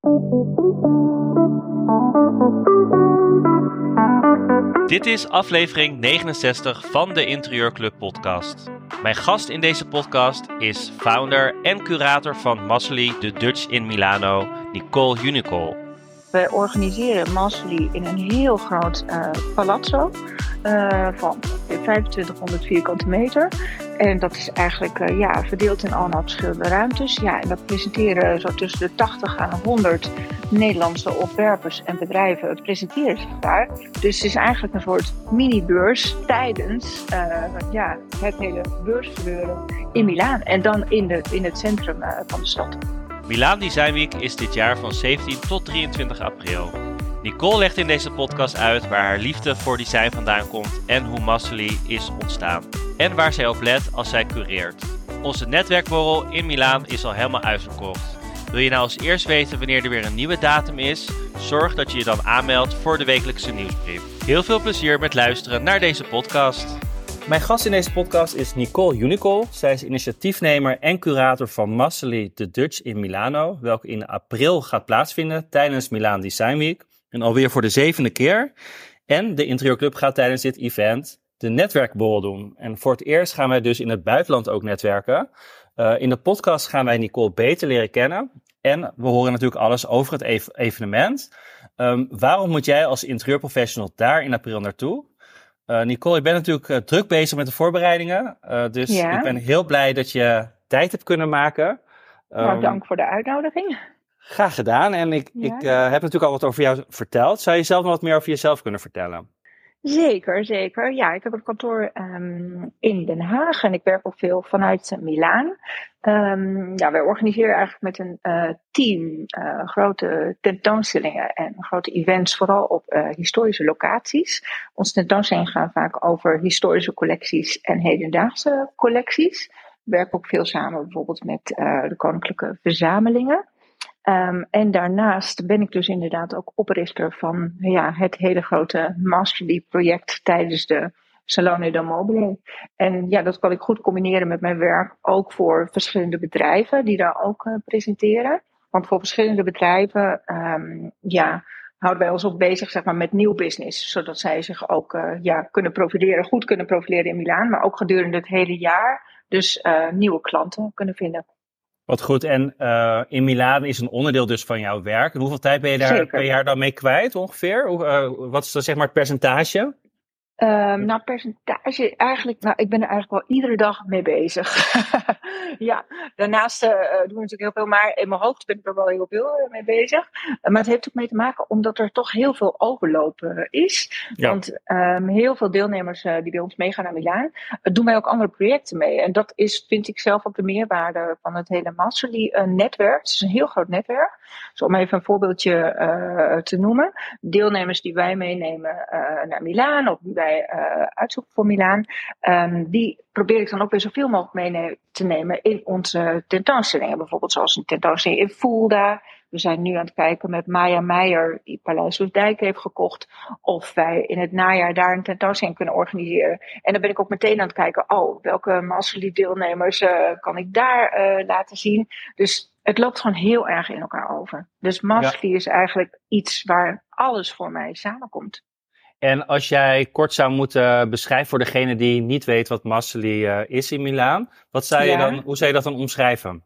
Dit is aflevering 69 van de Interieurclub podcast. Mijn gast in deze podcast is founder en curator van Massely de Dutch in Milano, Nicole Unicol. We organiseren Massely in een heel groot uh, palazzo uh, van 2500 vierkante meter. En dat is eigenlijk uh, ja, verdeeld in allemaal verschillende ruimtes. Ja, en dat presenteren zo tussen de 80 en 100 Nederlandse ontwerpers en bedrijven presenteren zich daar. Dus het is eigenlijk een soort mini-beurs tijdens uh, ja, het hele beursgebeuren in Milaan. En dan in, de, in het centrum van de stad. Milaan Design Week is dit jaar van 17 tot 23 april. Nicole legt in deze podcast uit waar haar liefde voor design vandaan komt en hoe Massely is ontstaan. En waar zij op let als zij cureert. Onze netwerkborrel in Milaan is al helemaal uitverkocht. Wil je nou als eerst weten wanneer er weer een nieuwe datum is? Zorg dat je je dan aanmeldt voor de wekelijkse nieuwsbrief. Heel veel plezier met luisteren naar deze podcast. Mijn gast in deze podcast is Nicole Unicol. Zij is initiatiefnemer en curator van Massely The Dutch in Milano, welke in april gaat plaatsvinden tijdens Milaan Design Week. En alweer voor de zevende keer. En de Interieurclub gaat tijdens dit event de netwerkborrel doen. En voor het eerst gaan wij dus in het buitenland ook netwerken. Uh, in de podcast gaan wij Nicole beter leren kennen. En we horen natuurlijk alles over het ev evenement. Um, waarom moet jij als interieurprofessional daar in april naartoe? Uh, Nicole, ik ben natuurlijk uh, druk bezig met de voorbereidingen. dus ja. ik ben heel blij dat je tijd hebt kunnen maken. Um, nou, dank voor de uitnodiging. Graag gedaan. En ik, ja. ik uh, heb natuurlijk al wat over jou verteld. Zou je zelf nog wat meer over jezelf kunnen vertellen? Zeker, zeker. Ja, ik heb een kantoor um, in Den Haag en ik werk ook veel vanuit Milaan. Um, ja, wij organiseren eigenlijk met een uh, team uh, grote tentoonstellingen en grote events, vooral op uh, historische locaties. Onze tentoonstellingen gaan vaak over historische collecties en hedendaagse collecties. We werken ook veel samen bijvoorbeeld met de Koninklijke Verzamelingen. Um, en daarnaast ben ik dus inderdaad ook oprichter van ja, het hele grote Masterly project tijdens de Salone del Mobile. En ja, dat kan ik goed combineren met mijn werk ook voor verschillende bedrijven die daar ook uh, presenteren. Want voor verschillende bedrijven um, ja, houden wij ons ook bezig zeg maar, met nieuw business. Zodat zij zich ook uh, ja, kunnen profileren, goed kunnen profileren in Milaan. Maar ook gedurende het hele jaar dus uh, nieuwe klanten kunnen vinden. Wat goed. En uh, in Milaan is een onderdeel dus van jouw werk. En hoeveel tijd ben je daar per jaar dan mee kwijt ongeveer? Uh, wat is dan zeg maar het percentage? Um, nou, percentage eigenlijk, nou, ik ben er eigenlijk wel iedere dag mee bezig. ja, daarnaast uh, doen we natuurlijk heel veel, maar in mijn hoofd ben ik er wel heel veel uh, mee bezig. Maar het heeft ook mee te maken omdat er toch heel veel overlopen is. Ja. Want um, heel veel deelnemers die bij ons meegaan naar Milaan, doen wij ook andere projecten mee. En dat is, vind ik zelf ook de meerwaarde van het hele Masterly-netwerk. Het is een heel groot netwerk. Dus om even een voorbeeldje te noemen. Deelnemers die wij meenemen naar Milaan of die wij uitzoeken voor Milaan. Um, die probeer ik dan ook weer zoveel mogelijk mee te nemen in onze tentoonstellingen. Bijvoorbeeld zoals een tentoonstelling in Fulda. We zijn nu aan het kijken met Maya Meijer, die Paleis Oostdijk heeft gekocht. Of wij in het najaar daar een tentoonstelling kunnen organiseren. En dan ben ik ook meteen aan het kijken, oh, welke Masterly deelnemers uh, kan ik daar uh, laten zien. Dus het loopt gewoon heel erg in elkaar over. Dus Masterly ja. is eigenlijk iets waar alles voor mij samenkomt. En als jij kort zou moeten beschrijven voor degene die niet weet wat Massely uh, is in Milaan, wat zou je ja. dan, hoe zou je dat dan omschrijven?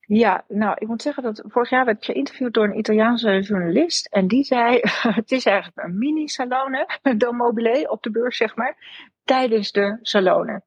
Ja, nou, ik moet zeggen dat vorig jaar werd ik geïnterviewd door een Italiaanse journalist. En die zei, het is eigenlijk een mini-salone, del mobile, op de beurs zeg maar, tijdens de salone.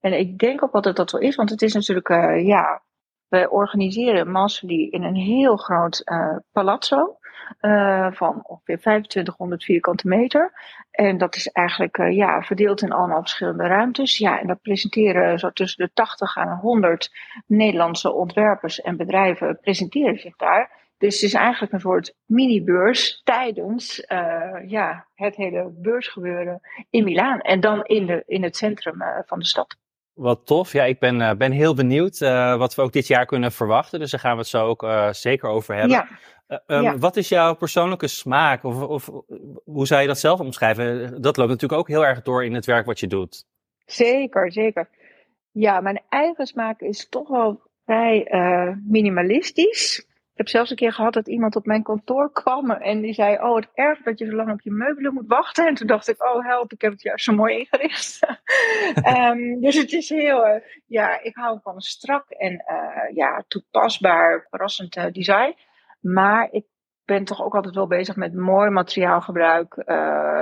En ik denk ook wel dat dat wel is, want het is natuurlijk, uh, ja, we organiseren Massely in een heel groot uh, palazzo. Uh, van ongeveer 2500 vierkante meter. En dat is eigenlijk uh, ja, verdeeld in allemaal verschillende ruimtes. Ja, en dat presenteren zo tussen de 80 en 100 Nederlandse ontwerpers en bedrijven presenteren zich daar. Dus het is eigenlijk een soort mini-beurs tijdens uh, ja, het hele beursgebeuren in Milaan. En dan in, de, in het centrum van de stad. Wat tof. Ja, ik ben, uh, ben heel benieuwd uh, wat we ook dit jaar kunnen verwachten. Dus daar gaan we het zo ook uh, zeker over hebben. Ja. Um, ja. Wat is jouw persoonlijke smaak? Of, of, hoe zou je dat zelf omschrijven? Dat loopt natuurlijk ook heel erg door in het werk wat je doet. Zeker, zeker. Ja, mijn eigen smaak is toch wel vrij minimalistisch. Heb zelfs een keer gehad dat iemand op mijn kantoor kwam en die zei: Oh, het erg dat je zo lang op je meubelen moet wachten. En toen dacht ik: Oh, help, ik heb het juist zo mooi ingericht. um, dus het is heel, uh, ja, ik hou van een strak en uh, ja, toepasbaar, verrassend uh, design. Maar ik ben toch ook altijd wel bezig met mooi materiaalgebruik,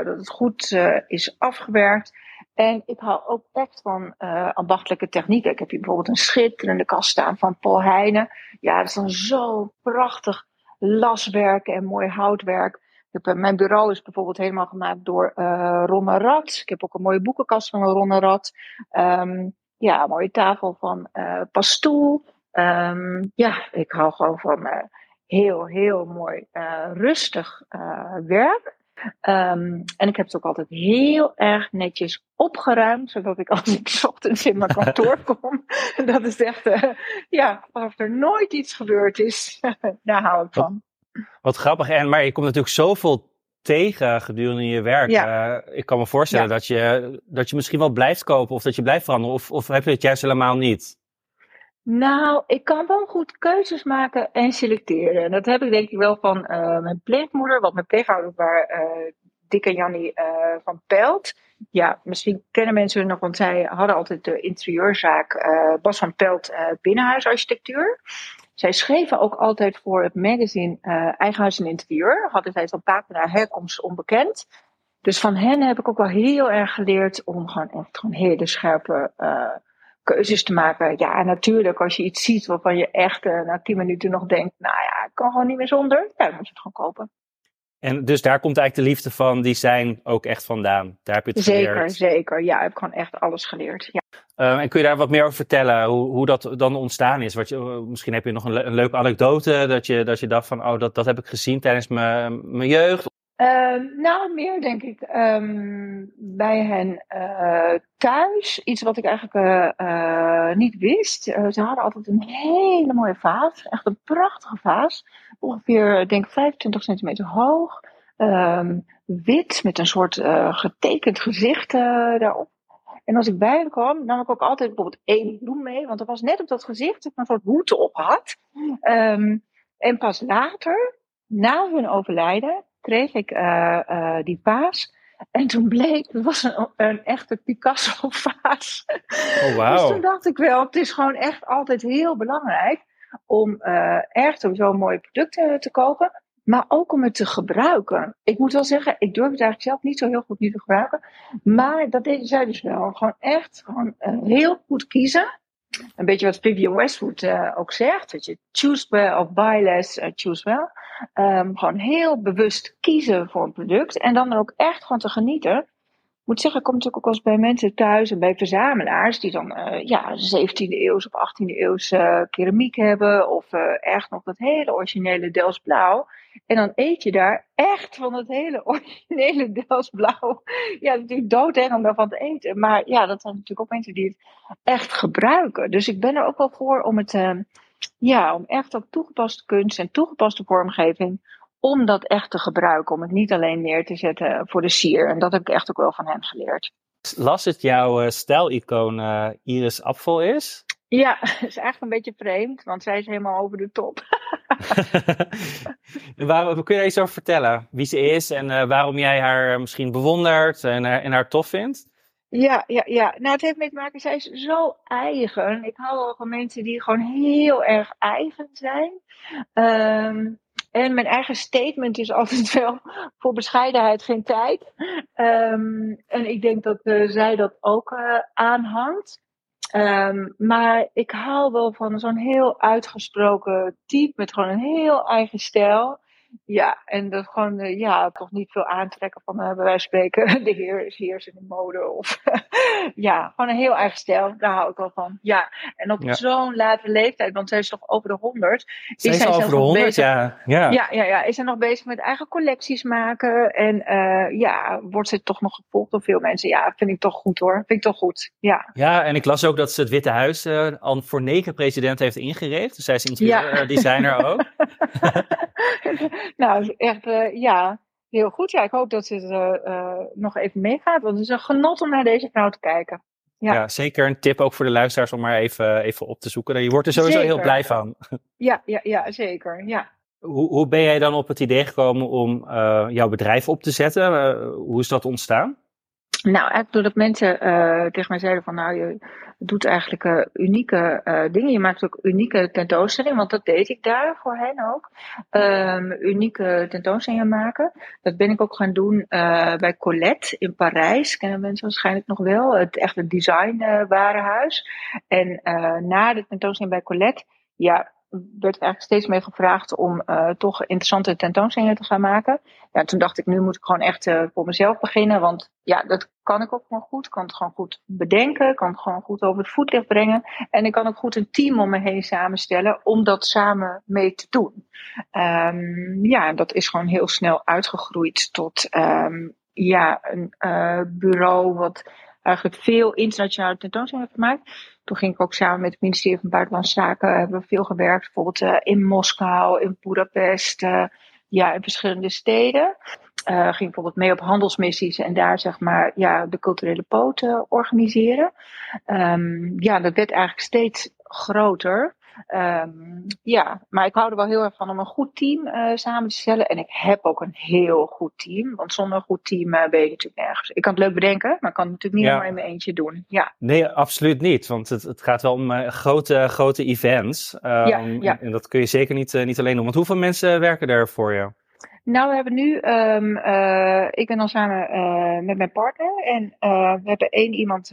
dat het goed is afgewerkt. En ik hou ook echt van uh, ambachtelijke technieken. Ik heb hier bijvoorbeeld een schitterende kast staan van Paul Heijnen. Ja, dat is dan zo prachtig laswerk en mooi houtwerk. Heb, uh, mijn bureau is bijvoorbeeld helemaal gemaakt door uh, Ronne Rad. Ik heb ook een mooie boekenkast van Ronne Rad. Um, ja, een mooie tafel van uh, Pastoel. Um, ja, ik hou gewoon van heel, heel mooi rustig werk. Um, en ik heb het ook altijd heel erg netjes opgeruimd, zodat ik als ik ochtends in mijn kantoor kom, dat is echt, uh, ja, alsof er nooit iets gebeurd is. Daar hou ik van. Wat, wat, grappig, en maar je komt natuurlijk zoveel tegen gedurende je werk. Ja. Uh, ik kan me voorstellen ja. dat, je, dat je misschien wel blijft kopen of dat je blijft veranderen, of, of heb je het juist helemaal niet? Nou, ik kan wel goed keuzes maken en selecteren. En dat heb ik denk ik wel van uh, mijn pleegmoeder, want mijn pleegouders waren uh, Dick en Jannie uh, van Pelt. Ja, misschien kennen mensen hun nog, want zij hadden altijd de interieurzaak Bas van Pelt binnenhuisarchitectuur. Zij schreven ook altijd voor het magazine Eigen Huis en Interieur. Hadden zij van pagina herkomst onbekend. Dus van hen heb ik ook wel heel erg geleerd om gewoon echt gewoon hele scherpe keuzes te maken. Ja, natuurlijk, als je iets ziet waarvan je echt uh, na tien minuten nog denkt, nou ja, ik kan gewoon niet meer zonder, ja, dan moet je het gewoon kopen. En dus daar komt eigenlijk de liefde van design ook echt vandaan. Daar heb je het zeker, geleerd. Zeker, zeker. Ja, ik heb gewoon echt alles geleerd. Ja. Uh, en kun je daar wat meer over vertellen, hoe, hoe dat dan ontstaan is? Wat je, misschien heb je nog een, le een leuke anekdote, dat je, dat je dacht van, oh, dat, dat heb ik gezien tijdens mijn jeugd. Uh, nou, meer denk ik um, bij hen uh, thuis. Iets wat ik eigenlijk uh, niet wist. ze hadden altijd een hele mooie vaas. Echt een prachtige vaas. Ongeveer, denk ik, 25 centimeter hoog. Um, wit, met een soort getekend gezicht daarop. En als ik bij hen kwam, nam ik ook altijd bijvoorbeeld één bloem mee. Want er was net op dat gezicht dat ik een soort hoed op had. En pas later, na hun overlijden, kreeg ik uh, uh, die vaas. En toen bleek, het was een, een echte Picasso-vaas. Oh, wow. Dus toen dacht ik wel, het is gewoon echt altijd heel belangrijk om uh, echt sowieso mooie producten te kopen. Maar ook om het te gebruiken. Ik moet wel zeggen, ik durf het eigenlijk zelf niet zo heel goed niet te gebruiken. Maar dat deden zij dus wel. Gewoon echt gewoon, heel goed kiezen. Een beetje wat Vivian Westwood uh, ook zegt. Dat je choose well of buy less, uh, choose well. Um, gewoon heel bewust kiezen voor een product. En dan ook echt gewoon te genieten. Moet zeggen, ik kom natuurlijk ook wel eens bij mensen thuis en bij verzamelaars. Die dan uh, ja, 17e eeuws of 18e eeuws keramiek hebben. Of echt nog dat hele originele Dels Blauw. En dan eet je daar echt van het hele originele Dels Blauw. Ja, natuurlijk doodeng om daarvan te eten. Maar ja, dat zijn natuurlijk ook mensen die het echt gebruiken. Dus ik ben er ook wel voor om het, ja, om echt ook toegepaste kunst en toegepaste vormgeving, om dat echt te gebruiken. Om het niet alleen neer te zetten voor de sier. En dat heb ik echt ook wel van hen geleerd. Las het jouw uh, stijlicoon uh, Iris Apfel is? Ja, dat is eigenlijk een beetje vreemd, want zij is helemaal over de top. Waar, kun je daar iets over vertellen? Wie ze is en uh, waarom jij haar misschien bewondert en, uh, en haar tof vindt? Ja, ja, ja. Nou, het heeft mee te maken, zij is zo eigen. Ik hou wel van mensen die gewoon heel erg eigen zijn. Um, en mijn eigen statement is altijd wel voor bescheidenheid geen tijd. Um, en ik denk dat uh, zij dat ook uh, aanhangt. Um, maar ik hou wel van zo'n heel uitgesproken type met gewoon een heel eigen stijl. Ja, en dat gewoon, uh, ja, toch niet veel aantrekken van, uh, bij wijze van spreken, de heer is heers in de mode. Of, ja, gewoon een heel eigen stijl. Daar hou ik wel van. Ja, en op ja. zo'n late leeftijd, want zij is toch over de honderd. Zij is, over de honderd, ja. Ja. ja. Ja, ja, is zij nog bezig met eigen collecties maken. En uh, ja, wordt ze toch nog gevolgd door veel mensen. Ja, vind ik toch goed hoor. Vind ik toch goed, ja. Ja, en ik las ook dat ze het Witte Huis al voor negen presidenten heeft ingericht. Dus zij is interieurdesigner ja. ook. nou, echt, uh, ja, heel goed. Ja, ik hoop dat het uh, uh, nog even meegaat. Want het is een genot om naar deze vrouw te kijken. Ja. zeker een tip ook voor de luisteraars om maar even, even op te zoeken. Je wordt er sowieso heel blij van. Ja, ja, ja zeker. Ja. Hoe, hoe ben jij dan op het idee gekomen om jouw bedrijf op te zetten? Hoe is dat ontstaan? Nou, eigenlijk doordat mensen tegen mij zeiden van nou, je doet eigenlijk uh, unieke uh, dingen. Je maakt ook unieke tentoonstellingen, want dat deed ik daar voor hen ook. Um, unieke tentoonstellingen maken. Dat ben ik ook gaan doen bij Colette in Parijs. Kennen mensen waarschijnlijk nog wel. Het echte design warenhuis. En na de tentoonstelling bij Colette, ja, werd eigenlijk steeds meer gevraagd om toch interessante tentoonstellingen te gaan maken. Ja, toen dacht ik, nu moet ik gewoon echt voor mezelf beginnen. Want ja, dat kan ik ook gewoon goed. Kan het gewoon goed bedenken. kan het gewoon goed over het voetlicht brengen. En ik kan ook goed een team om me heen samenstellen om dat samen mee te doen. Um, ja, dat is gewoon heel snel uitgegroeid tot um, ja, een uh, bureau wat eigenlijk veel internationale tentoonstellingen heeft gemaakt. Toen ging ik ook samen met het ministerie van Buitenlandse Zaken, hebben we veel gewerkt, bijvoorbeeld uh, in Moskou, in Budapest, uh, ja, in verschillende steden. Uh, ging bijvoorbeeld mee op handelsmissies en daar zeg maar ja, de culturele poten organiseren. Um, ja, dat werd eigenlijk steeds groter. Um, ja, maar ik hou er wel heel erg van om een goed team uh, samen te stellen. En ik heb ook een heel goed team. Want zonder een goed team uh, ben je natuurlijk nergens. Ik kan het leuk bedenken, maar ik kan het natuurlijk niet ja. helemaal in mijn eentje doen. Ja. Nee, absoluut niet. Want het, het gaat wel om uh, grote, grote events. Um, ja, ja. En, dat kun je zeker niet, niet alleen doen. Want hoeveel mensen werken er voor je? Nou, we hebben nu, um, uh, ik ben dan samen uh, met mijn partner en uh, we hebben één iemand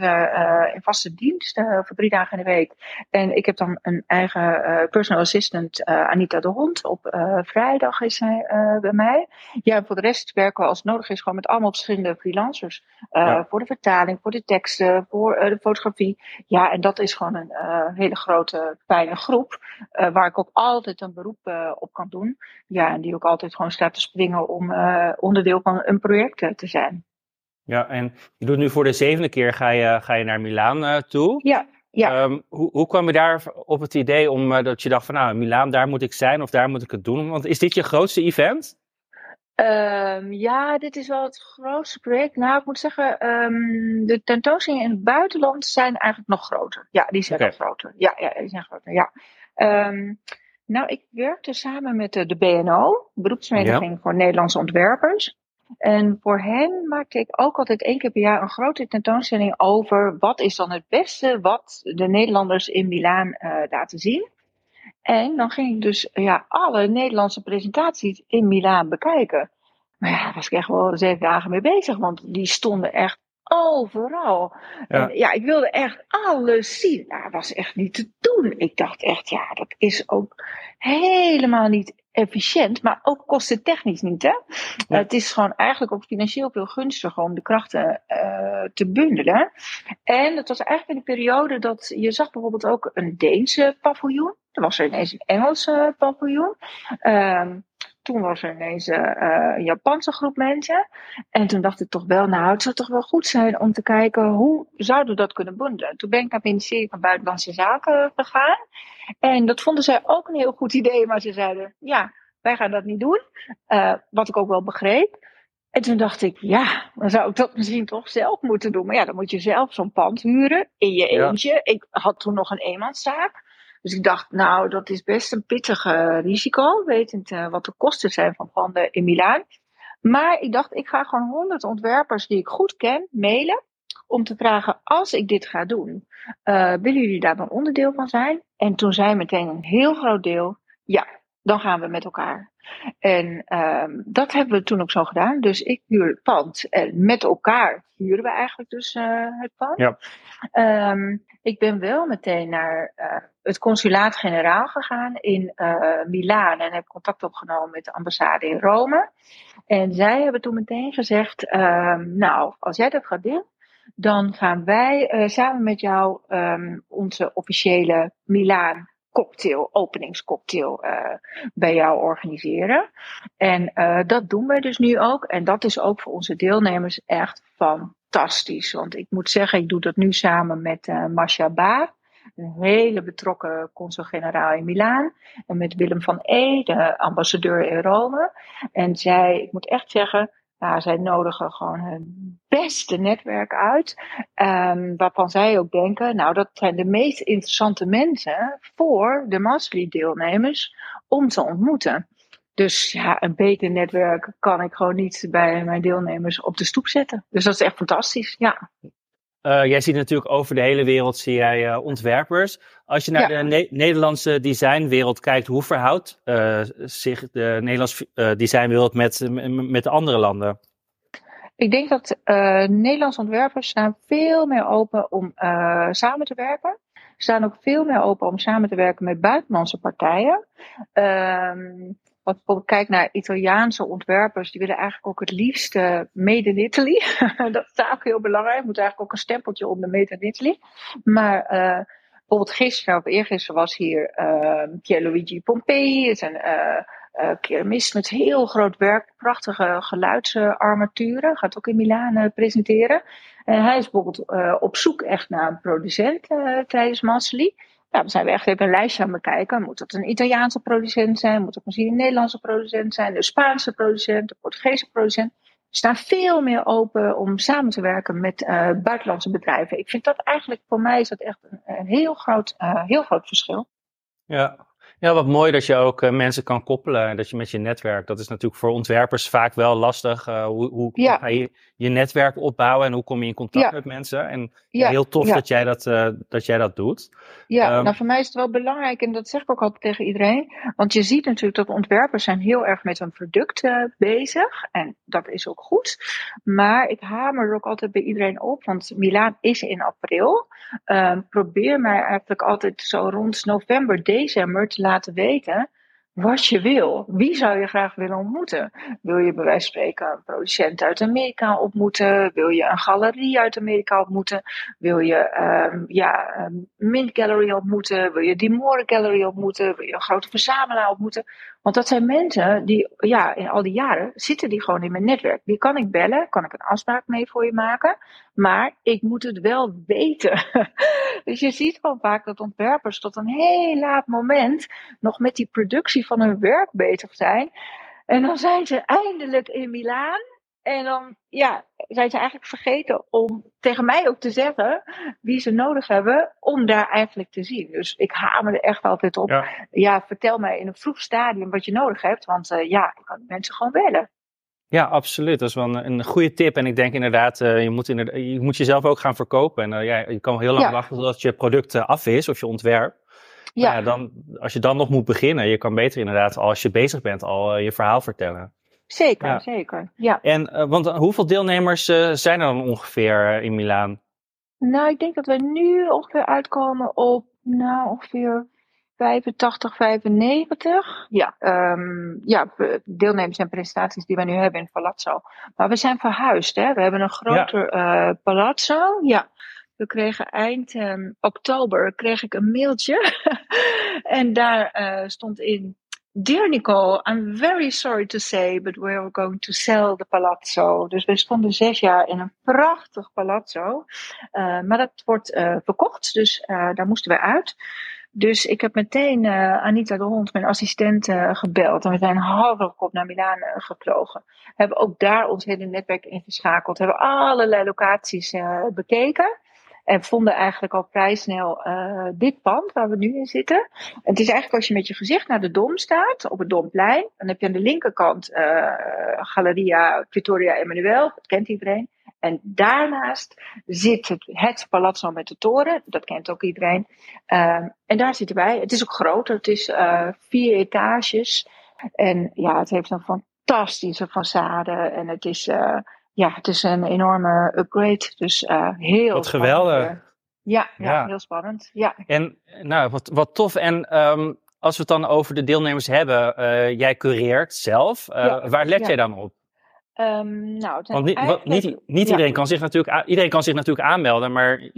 in vaste dienst voor drie dagen in de week. En ik heb dan een eigen personal assistant, Anita de Hond. Op vrijdag is zij bij mij. Ja, voor de rest werken we als het nodig is gewoon met allemaal verschillende freelancers. Ja. Voor de vertaling, voor de teksten, voor de fotografie. Ja, en dat is gewoon een hele grote, fijne groep. waar ik ook altijd een beroep op kan doen. Ja, en die ook altijd gewoon staat te springen om uh, onderdeel van een project uh, te zijn. Ja, en je doet nu voor de zevende keer ga je, ga je naar Milaan uh, toe. Ja. Ja. Um, hoe, hoe kwam je daar op het idee om dat je dacht van nou, Milaan, daar moet ik zijn of daar moet ik het doen? Want is dit je grootste event? Um, ja, dit is wel het grootste project. Nou, ik moet zeggen, um, de tentoonstellingen in het buitenland zijn eigenlijk nog groter. Ja, die zijn okay. nog groter. Ja, ja, die zijn groter. Ja. Um, nou, ik werkte samen met de, de BNO, Beroepsvereniging ja. voor Nederlandse Ontwerpers. En voor hen maakte ik ook altijd één keer per jaar een grote tentoonstelling over wat is dan het beste wat de Nederlanders in Milaan uh, laten zien. En dan ging ik dus ja, alle Nederlandse presentaties in Milaan bekijken. Maar ja, daar was ik echt wel zeven dagen mee bezig, want die stonden echt overal. Ja. En ja, ik wilde echt alles zien. Nou, dat was echt niet te doen. Ik dacht echt, ja, dat is ook helemaal niet efficiënt, maar ook kostentechnisch niet. Hè? Ja. het is gewoon eigenlijk ook financieel veel gunstiger om de krachten uh, te bundelen. En dat was eigenlijk in de periode dat je zag bijvoorbeeld ook een Deense paviljoen. Er was er ineens een Engelse paviljoen. Um, toen was er ineens uh, een Japanse groep mensen. En toen dacht ik toch wel, nou, het zou toch wel goed zijn om te kijken hoe zouden we dat kunnen bundelen. Toen ben ik naar het ministerie van Buitenlandse Zaken gegaan. En dat vonden zij ook een heel goed idee, maar ze zeiden, ja, wij gaan dat niet doen. Uh, wat ik ook wel begreep. En toen dacht ik, ja, dan zou ik dat misschien toch zelf moeten doen. Maar ja, dan moet je zelf zo'n pand huren in je eentje. Ja. Ik had toen nog een eenmanszaak. Dus ik dacht, nou, dat is best een pittig risico, wetend uh, wat de kosten zijn van panden in Milaan. Maar ik dacht, ik ga gewoon honderd ontwerpers die ik goed ken mailen om te vragen, als ik dit ga doen, uh, willen jullie daar dan onderdeel van zijn? En toen zei meteen een heel groot deel, ja, dan gaan we met elkaar. En um, dat hebben we toen ook zo gedaan. Dus ik huur het pand. En met elkaar huren we eigenlijk dus uh, het pand. Ja. Um, ik ben wel meteen naar uh, het consulaat-generaal gegaan in uh, Milaan. En heb contact opgenomen met de ambassade in Rome. En zij hebben toen meteen gezegd, um, nou, als jij dat gaat doen, dan gaan wij samen met jou um, onze officiële Milaan cocktail, openingscocktail uh, bij jou organiseren. En uh, dat doen wij dus nu ook. En dat is ook voor onze deelnemers echt fantastisch. Want ik moet zeggen, ik doe dat nu samen met uh, Masha Baar. Een hele betrokken consul-generaal in Milaan. En met Willem van E, de ambassadeur in Rome. En zij, ik moet echt zeggen, Nou, zij nodigen gewoon hun beste netwerk uit. Um, waarvan zij ook denken, nou, dat zijn de meest interessante mensen voor de mastery deelnemers om te ontmoeten. Dus ja, een beter netwerk kan ik gewoon niet bij mijn deelnemers op de stoep zetten. Dus dat is echt fantastisch, ja. Uh, jij ziet natuurlijk over de hele wereld zie jij uh, ontwerpers. Als je naar de ne Nederlandse designwereld kijkt, hoe verhoudt uh, zich de Nederlandse designwereld met, met de andere landen? Ik denk dat Nederlandse ontwerpers staan veel meer open om samen te werken. Staan ook veel meer open om samen te werken met buitenlandse partijen. Ehm, als bijvoorbeeld kijkt naar Italiaanse ontwerpers, die willen eigenlijk ook het liefste made in Italy. dat is ook heel belangrijk. moet eigenlijk ook een stempeltje onder made in Italy. Maar uh, bijvoorbeeld gisteren of eergisteren was hier uh, Pierluigi Pompei. Het is een uh, keramist met heel groot werk, prachtige geluidsarmaturen. Gaat ook in Milaan presenteren. En hij is bijvoorbeeld op zoek echt naar een producent tijdens Massely. Ja, dan zijn we echt even een lijstje aan het bekijken. Moet het een Italiaanse producent zijn? Moet het misschien een Nederlandse producent zijn? Een Spaanse producent? Een Portugese producent? We staan veel meer open om samen te werken met uh, buitenlandse bedrijven. Ik vind dat eigenlijk, voor mij is dat echt een, een heel, groot, uh, heel groot verschil. Ja, ja, wat mooi dat je ook uh, mensen kan koppelen. Dat je met je netwerk, dat is natuurlijk voor ontwerpers vaak wel lastig. Hoe hoe ja. ga je je netwerk opbouwen en hoe kom je in contact ja. met mensen? En ja. heel tof dat, jij dat, uh, dat jij dat doet. Ja, um, nou voor mij is het wel belangrijk en dat zeg ik ook altijd tegen iedereen. Want je ziet natuurlijk dat ontwerpers zijn heel erg met een product bezig. En dat is ook goed. Maar ik hamer er ook altijd bij iedereen op, want Milaan is in april. Um, probeer mij eigenlijk altijd zo rond november, december te laten weten wat je wil. Wie zou je graag willen ontmoeten? Wil je bij wijze van spreken een producent uit Amerika ontmoeten? Wil je een galerie uit Amerika ontmoeten? Wil je um, ja, een Mint Gallery ontmoeten? Wil je Dimore Gallery ontmoeten? Wil je een grote verzamelaar ontmoeten? Want dat zijn mensen die, ja, in al die jaren zitten die gewoon in mijn netwerk. Die kan ik bellen, kan ik een afspraak mee voor je maken. Maar ik moet het wel weten. dus je ziet gewoon vaak dat ontwerpers tot een heel laat moment nog met die productie van hun werk bezig zijn. En dan zijn ze eindelijk in Milaan. En dan ja, zijn ze eigenlijk vergeten om tegen mij ook te zeggen wie ze nodig hebben om daar eigenlijk te zien. Dus ik hamer er echt altijd op. Ja, ja vertel mij in een vroeg stadium wat je nodig hebt. Want uh, ja, ik kan mensen gewoon bellen. Ja, absoluut. Dat is wel een, een goede tip. En ik denk inderdaad, uh, je, moet inderdaad je moet jezelf ook gaan verkopen. En uh, ja, je kan heel lang ja. wachten totdat je product af is of je ontwerp. Ja. ja. dan, als je dan nog moet beginnen, je kan beter inderdaad, als je bezig bent, al je verhaal vertellen. Zeker, ja. zeker. Ja. En uh, want hoeveel deelnemers uh, zijn er dan ongeveer in Milaan? Nou, ik denk dat we nu ongeveer uitkomen op nou, ongeveer 85, 95. Ja, um, ja, deelnemers en presentaties die we nu hebben in Palazzo. Maar we zijn verhuisd, hè. We hebben een groter ja. uh, Palazzo. Ja. We kregen eind um, oktober kreeg ik een mailtje. en daar uh, stond in Dear Nicole, I'm very sorry to say, but we're going to sell the palazzo. Dus we stonden zes jaar in een prachtig palazzo. Uh, maar dat wordt uh, verkocht, dus uh, daar moesten we uit. Dus ik heb meteen Anita de Hond, mijn assistent, gebeld. En we zijn half op naar Milaan gevlogen. We hebben ook daar ons hele netwerk ingeschakeld. We hebben allerlei locaties bekeken. En vonden eigenlijk al vrij snel uh, dit pand waar we nu in zitten. Het is eigenlijk als je met je gezicht naar de Dom staat, op het Domplein. Dan heb je aan de linkerkant uh, Galeria Victoria Emanuel, dat kent iedereen. En daarnaast zit het, het Palazzo met de toren, dat kent ook iedereen. Uh, en daar zitten wij. Het is ook groter, het is vier etages. En ja, het heeft een fantastische façade. En het is ja, het is een enorme upgrade. Dus uh, heel Wat geweldig. Ja, ja, ja, heel spannend. Ja. En nou, wat, wat tof. En um, als we het dan over de deelnemers hebben, uh, jij cureert zelf. Uh, ja. Waar let ja. jij dan op? Um, nou, Want niet, eigenlijk... niet, niet iedereen, kan zich natuurlijk, iedereen kan zich natuurlijk aanmelden, maar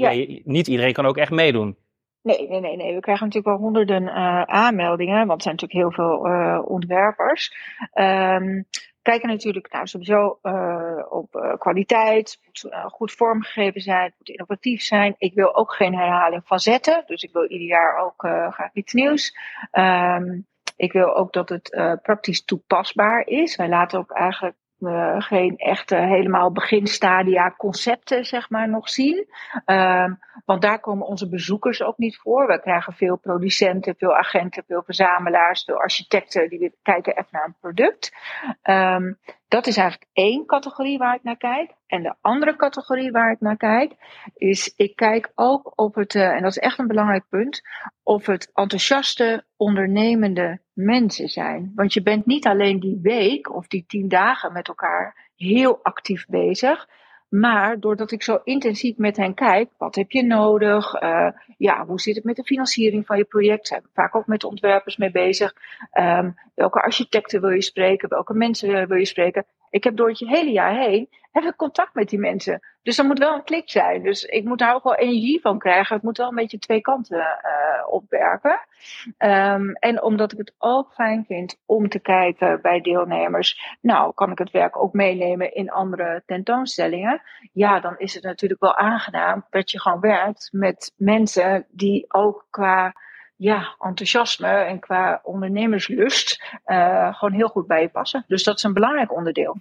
niet iedereen kan ook echt meedoen. Nee, nee, nee, nee. We krijgen natuurlijk wel honderden uh, aanmeldingen, want er zijn natuurlijk heel veel uh, ontwerpers. Um, kijken natuurlijk nou, sowieso uh, op uh, kwaliteit, moet uh, goed vormgegeven zijn, moet innovatief zijn. Ik wil ook geen herhaling van zetten, dus ik wil ieder jaar ook graag iets nieuws. Um, ik wil ook dat het praktisch toepasbaar is. Wij laten ook eigenlijk uh, geen echte helemaal beginstadia concepten, zeg maar, nog zien. Um, want daar komen onze bezoekers ook niet voor. We krijgen veel producenten, veel agenten, veel verzamelaars, veel architecten die kijken echt naar een product. Um, dat is eigenlijk één categorie waar ik naar kijk. En de andere categorie waar ik naar kijk, is ik kijk ook op het, uh, en dat is echt een belangrijk punt, of het enthousiaste, ondernemende mensen zijn. Want je bent niet alleen die week of die tien dagen met elkaar heel actief bezig. Maar doordat ik zo intensief met hen kijk, wat heb je nodig? Uh, ja, hoe zit het met de financiering van je project? Zijn we vaak ook met ontwerpers mee bezig. Um, welke architecten wil je spreken? Welke mensen wil je spreken? Ik heb door het hele jaar heen heb ik contact met die mensen. Dus er moet wel een klik zijn. Dus ik moet daar ook wel energie van krijgen. Het moet wel een beetje twee kanten uh, opwerken. Um, en omdat ik het ook fijn vind om te kijken bij deelnemers. Nou, kan ik het werk ook meenemen in andere tentoonstellingen? Ja, dan is het natuurlijk wel aangenaam dat je gewoon werkt met mensen die ook qua ja, enthousiasme en qua ondernemerslust uh, gewoon heel goed bij je passen. Dus dat is een belangrijk onderdeel.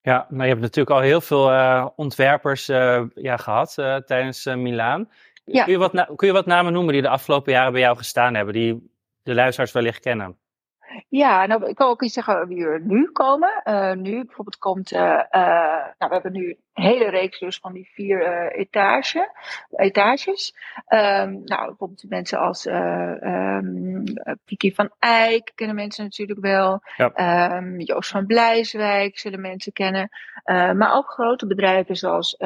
Ja, maar je hebt natuurlijk al heel veel uh, ontwerpers uh, ja, gehad tijdens Milaan. Ja. Kun, je wat kun je wat namen noemen die de afgelopen jaren bij jou gestaan hebben, die de luisteraars wellicht kennen? Ja, nou, ik kan ook iets zeggen wie er nu komen. Uh, nu bijvoorbeeld komt, uh, uh, nou, we hebben nu een hele reeks dus van die vier etage, etages. Um, nou, bijvoorbeeld mensen als um, Piki van Eyck kennen mensen natuurlijk wel. Ja. Um, Joost van Blijswijk zullen mensen kennen. maar ook grote bedrijven zoals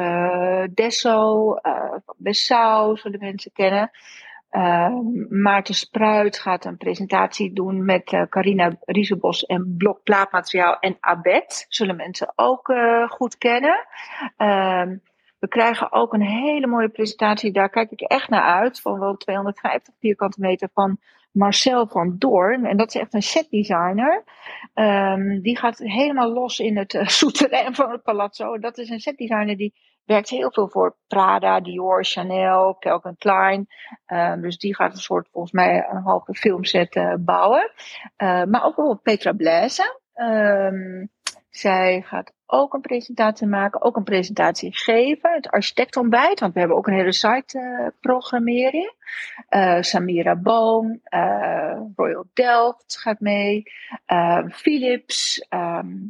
Desso, Bessau zullen mensen kennen. Uh, Maarten Spruit gaat een presentatie doen met uh, Carina Riesenbos en Blok Plaatmateriaal en Abet. Zullen mensen ook uh, goed kennen. Uh, we krijgen ook een hele mooie presentatie, daar kijk ik echt naar uit, van wel 250 vierkante meter van Marcel van Doorn. En dat is echt een setdesigner. Um, die gaat helemaal los in het uh, souterrain van het palazzo. Dat is een setdesigner die werkt heel veel voor Prada, Dior, Chanel, Calvin Klein. Uh, dus die gaat een soort, volgens mij, een halve filmset uh, bouwen. Uh, maar ook bijvoorbeeld Petra Blaise. Um, zij gaat ook een presentatie maken, ook een presentatie geven. Het architectontbijt, want we hebben ook een hele site programmering. Samira Boom, Royal Delft gaat mee. Philips,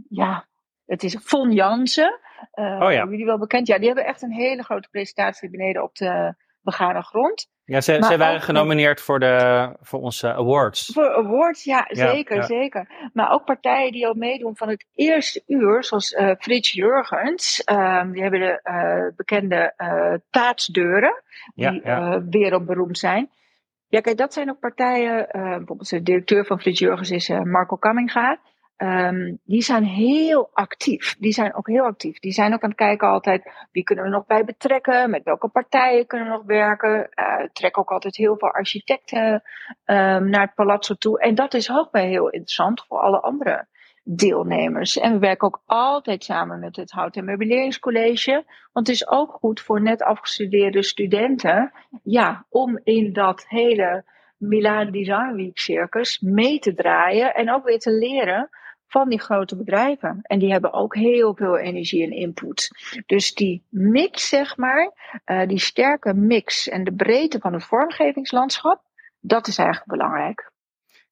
ja, het is Von Jansen. Oh ja. Jullie wel bekend? Ja, die hebben echt een hele grote presentatie beneden op de begane grond. Ja, ze, ze waren genomineerd voor, de, voor onze awards. Voor awards, ja, zeker, zeker. Maar ook partijen die al meedoen van het eerste uur, zoals uh, Frits Jurgens. Um, die hebben de uh, bekende uh, taatsdeuren, die ja, wereldberoemd zijn. Ja, kijk, dat zijn ook partijen. bijvoorbeeld de directeur van Frits Jurgens is Marco Kamminga. Um, die zijn heel actief. Die zijn ook heel actief. Die zijn ook aan het kijken altijd wie kunnen we nog bij betrekken, met welke partijen kunnen we nog werken. Uh, trek ook altijd heel veel architecten um, naar het palazzo toe. En dat is ook wel heel interessant voor alle andere deelnemers. En we werken ook altijd samen met het Hout- en Meubeleringscollege. Want het is ook goed voor net afgestudeerde studenten, ja, om in dat hele Milan Design Week circus mee te draaien en ook weer te leren van die grote bedrijven. En die hebben ook heel veel energie en input. Dus die mix, zeg maar, uh, die sterke mix en de breedte van het vormgevingslandschap, dat is eigenlijk belangrijk.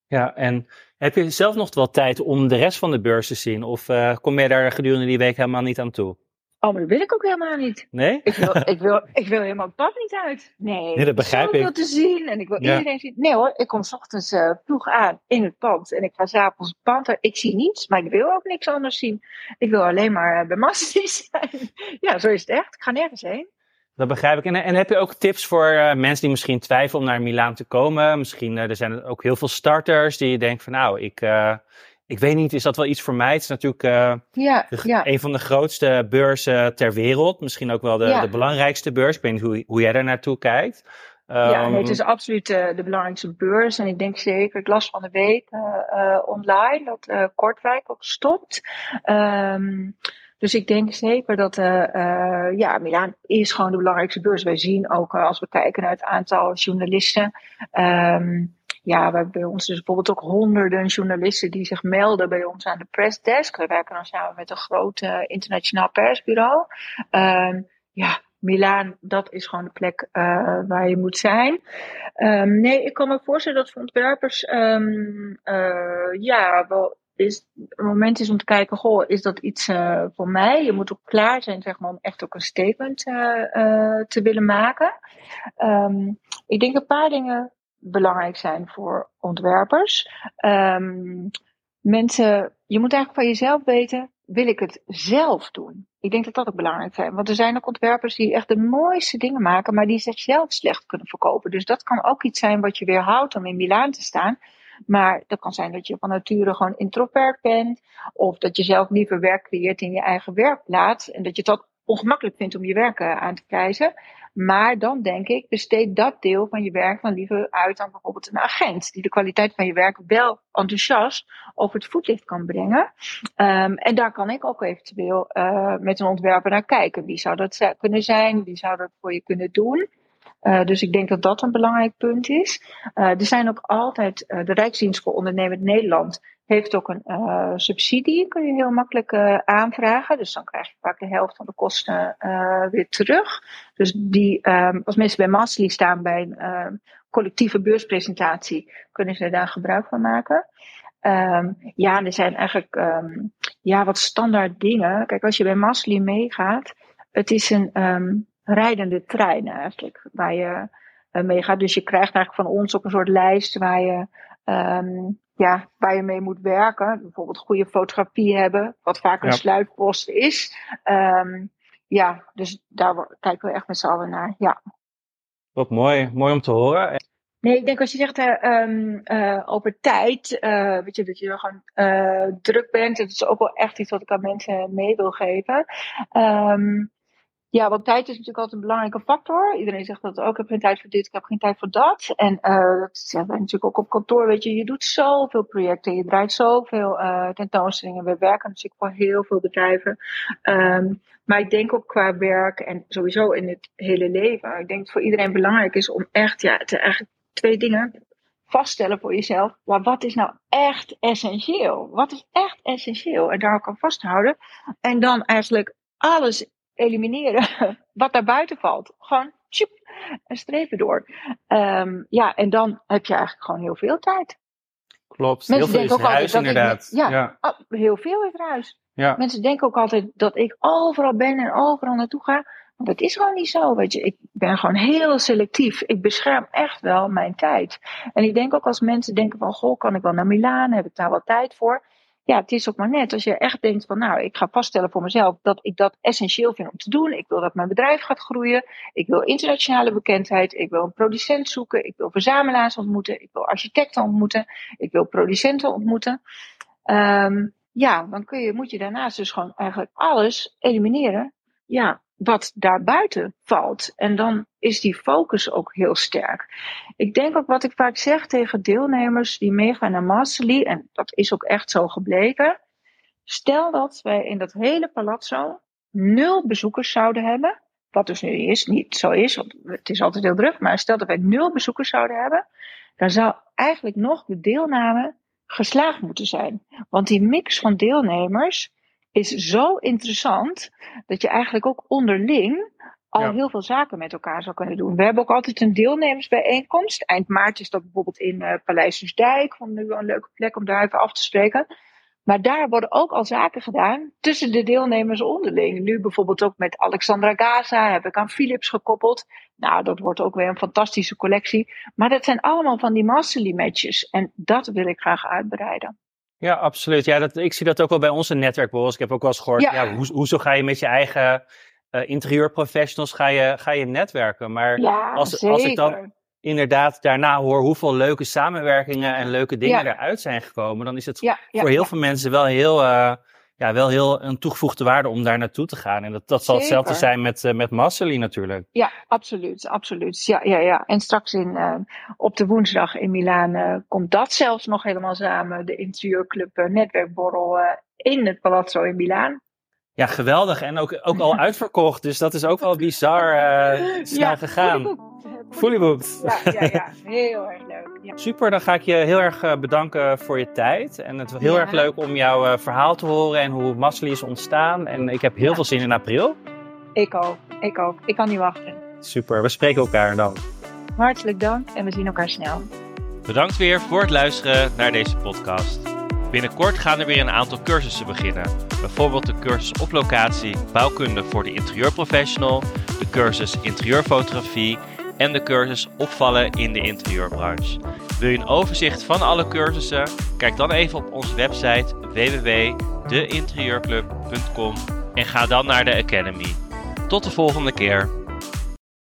Ja, en heb je zelf nog wel tijd om de rest van de beurs te zien? Of uh, kom je daar gedurende die week helemaal niet aan toe? Oh, maar dat wil ik ook helemaal niet. Nee? Ik wil, ik wil, ik wil helemaal het pad niet uit. Nee, nee dat begrijp ik. Ik te zien en ik wil iedereen zien. Nee hoor, ik kom s ochtends uh, vroeg aan in het pand en ik ga s'avonds het pand Ik zie niets, maar ik wil ook niks anders zien. Ik wil alleen maar uh, bij zijn. ja, zo is het echt. Ik ga nergens heen. Dat begrijp ik. En, en heb je ook tips voor uh, mensen die misschien twijfelen om naar Milaan te komen? Misschien er zijn ook heel veel starters die denken van nou, ik, ik weet niet, is dat wel iets voor mij? Het is natuurlijk uh, ja, ja. een van de grootste beurzen ter wereld. Misschien ook wel de, ja. de belangrijkste beurs. Ik weet niet hoe, hoe jij daar naartoe kijkt. Um, ja, nee, het is absoluut uh, de belangrijkste beurs. En ik denk zeker, ik las van de week uh, online dat Kortrijk ook stopt. Um, dus ik denk zeker dat ja, Milaan is gewoon de belangrijkste beurs. Wij zien ook als we kijken naar het aantal journalisten. Um, ja, we hebben bij ons dus bijvoorbeeld ook honderden journalisten die zich melden bij ons aan de pressdesk. We werken dan samen met een groot uh, internationaal persbureau. Uh, ja, Milaan, dat is gewoon de plek uh, waar je moet zijn. Um, nee, ik kan me voorstellen dat voor ontwerpers, um, ja, wel is, het moment is om te kijken, goh, is dat iets voor mij? Je moet ook klaar zijn, zeg maar, om echt ook een statement te willen maken. Ik denk een paar dingen belangrijk zijn voor ontwerpers. Um, mensen, je moet eigenlijk van jezelf weten, wil ik het zelf doen? Ik denk dat dat ook belangrijk is. Want er zijn ook ontwerpers die echt de mooiste dingen maken, maar die zichzelf slecht kunnen verkopen. Dus dat kan ook iets zijn wat je weerhoudt om in Milaan te staan. Maar dat kan zijn dat je van nature gewoon introvert bent. Of dat je zelf liever werk creëert in je eigen werkplaats. En dat je dat ongemakkelijk vindt om je werk aan te prijzen. Maar dan denk ik, besteed dat deel van je werk dan liever uit aan bijvoorbeeld een agent. Die de kwaliteit van je werk wel enthousiast over het voetlicht kan brengen. Um, en daar kan ik ook eventueel uh, met een ontwerper naar kijken. Wie zou dat kunnen zijn? Wie zou dat voor je kunnen doen? Uh, dus ik denk dat dat een belangrijk punt is. Uh, er zijn ook altijd, uh, de Rijksdienst voor Ondernemend Nederland heeft ook een subsidie, kun je heel makkelijk aanvragen. Dus dan krijg je vaak de helft van de kosten weer terug. Dus die, um, als mensen bij Masterly staan bij een collectieve beurspresentatie, kunnen ze daar gebruik van maken. Um, ja, er zijn eigenlijk ja, wat standaard dingen. Kijk, als je bij Masterly meegaat, het is een rijdende trein eigenlijk, waar je uh, mee gaat. Dus je krijgt eigenlijk van ons ook een soort lijst waar je, um, ja, waar je mee moet werken. Bijvoorbeeld goede fotografie hebben, wat vaak een ja. sluitpost is. Um, ja, dus daar kijken we echt met z'n allen naar. Ja. Wat mooi, mooi om te horen. Nee, ik denk als je zegt uh, um, uh, over tijd, uh, weet je, dat je gewoon druk bent. Dat is ook wel echt iets wat ik aan mensen mee wil geven. Um, ja, want tijd is natuurlijk altijd een belangrijke factor. Iedereen zegt dat ook. Ik heb geen tijd voor dit, ik heb geen tijd voor dat. En uh, dat zeggen wij natuurlijk ook op kantoor. Weet je, je doet zoveel projecten, je draait zoveel uh, tentoonstellingen. We werken natuurlijk voor heel veel bedrijven. Um, maar ik denk ook qua werk en sowieso in het hele leven. Ik denk dat voor iedereen belangrijk is om echt, ja, te, eigenlijk twee dingen vaststellen voor jezelf. Maar wat is nou echt essentieel? Wat is echt essentieel? En daar ook aan vasthouden. En dan eigenlijk alles elimineren wat daar buiten valt. Gewoon tjoep, een strepen door. Um, ja, en dan heb je eigenlijk gewoon heel veel tijd. Klopt, Mensen heel veel is ruis inderdaad. Ik, ja, ja, oh, heel veel is ruis. Ja. Mensen denken ook altijd dat ik overal ben en overal naartoe ga. Maar dat is gewoon niet zo. Weet je. Ik ben gewoon heel selectief. Ik bescherm echt wel mijn tijd. En ik denk ook als mensen denken van, goh, kan ik wel naar Milaan? Heb ik daar wel tijd voor? Ja, het is ook maar net als je echt denkt van nou, ik ga vaststellen voor mezelf dat ik dat essentieel vind om te doen. Ik wil dat mijn bedrijf gaat groeien. Ik wil internationale bekendheid. Ik wil een producent zoeken. Ik wil verzamelaars ontmoeten. Ik wil architecten ontmoeten. Ik wil producenten ontmoeten. Um, ja, dan kun je, moet je daarnaast dus gewoon eigenlijk alles elimineren. Ja, wat daarbuiten valt. En dan is die focus ook heel sterk. Ik denk ook wat ik vaak zeg tegen deelnemers die meegaan naar Masterly, en dat is ook echt zo gebleken. Stel dat wij in dat hele palazzo nul bezoekers zouden hebben, wat dus nu is, niet zo is, want het is altijd heel druk, maar stel dat wij nul bezoekers zouden hebben, dan zou eigenlijk nog de deelname geslaagd moeten zijn. Want die mix van deelnemers, is zo interessant dat je eigenlijk ook onderling al ja. heel veel zaken met elkaar zou kunnen doen. We hebben ook altijd een deelnemersbijeenkomst. Eind maart is dat bijvoorbeeld in uh, Paleis Dijk. Vond nu wel een leuke plek om daar even af te spreken. Maar daar worden ook al zaken gedaan tussen de deelnemers onderling. Nu bijvoorbeeld ook met Alexandra Gaza heb ik aan Philips gekoppeld. Nou, dat wordt ook weer een fantastische collectie. Maar dat zijn allemaal van die masterly matches. En dat wil ik graag uitbreiden. Ja, absoluut. Ja, dat, ik zie dat ook wel bij onze netwerkborrels. Ik heb ook wel eens gehoord, ja. ja hoe, hoezo ga je met je eigen uh, interieurprofessionals ga je, ga je netwerken? Maar ja, als, als ik dan inderdaad daarna hoor hoeveel leuke samenwerkingen en leuke dingen ja. eruit zijn gekomen, dan is het voor heel veel mensen wel heel, uh, ja, wel heel een toegevoegde waarde om daar naartoe te gaan. En dat, dat zal Zeker. hetzelfde zijn met, uh, met Massely natuurlijk. Ja, absoluut, absoluut. Ja, ja, ja. En straks in, uh, op de woensdag in Milaan uh, komt dat zelfs nog helemaal samen. De interieurclub netwerkborrel in het Palazzo in Milaan. Ja, geweldig. En ook, ook al uitverkocht. Dus dat is ook wel bizar uh, snel ja, gegaan. Fully booked. Ja, ja, ja, heel erg leuk. Ja. Super, dan ga ik je heel erg uh, bedanken voor je tijd. En het was heel erg leuk om jouw uh, verhaal te horen en hoe Masli is ontstaan. En ik heb heel veel zin in april. Ik ook, ik ook. Ik kan niet wachten. Super, we spreken elkaar dan. Hartelijk dank en we zien elkaar snel. Bedankt weer voor het luisteren naar deze podcast. Binnenkort gaan er weer een aantal cursussen beginnen. Bijvoorbeeld de cursus op locatie bouwkunde voor de interieurprofessional, de cursus interieurfotografie en de cursus opvallen in de interieurbranche. Wil je een overzicht van alle cursussen? Kijk dan even op onze website www.deinterieurclub.com en ga dan naar de Academy. Tot de volgende keer.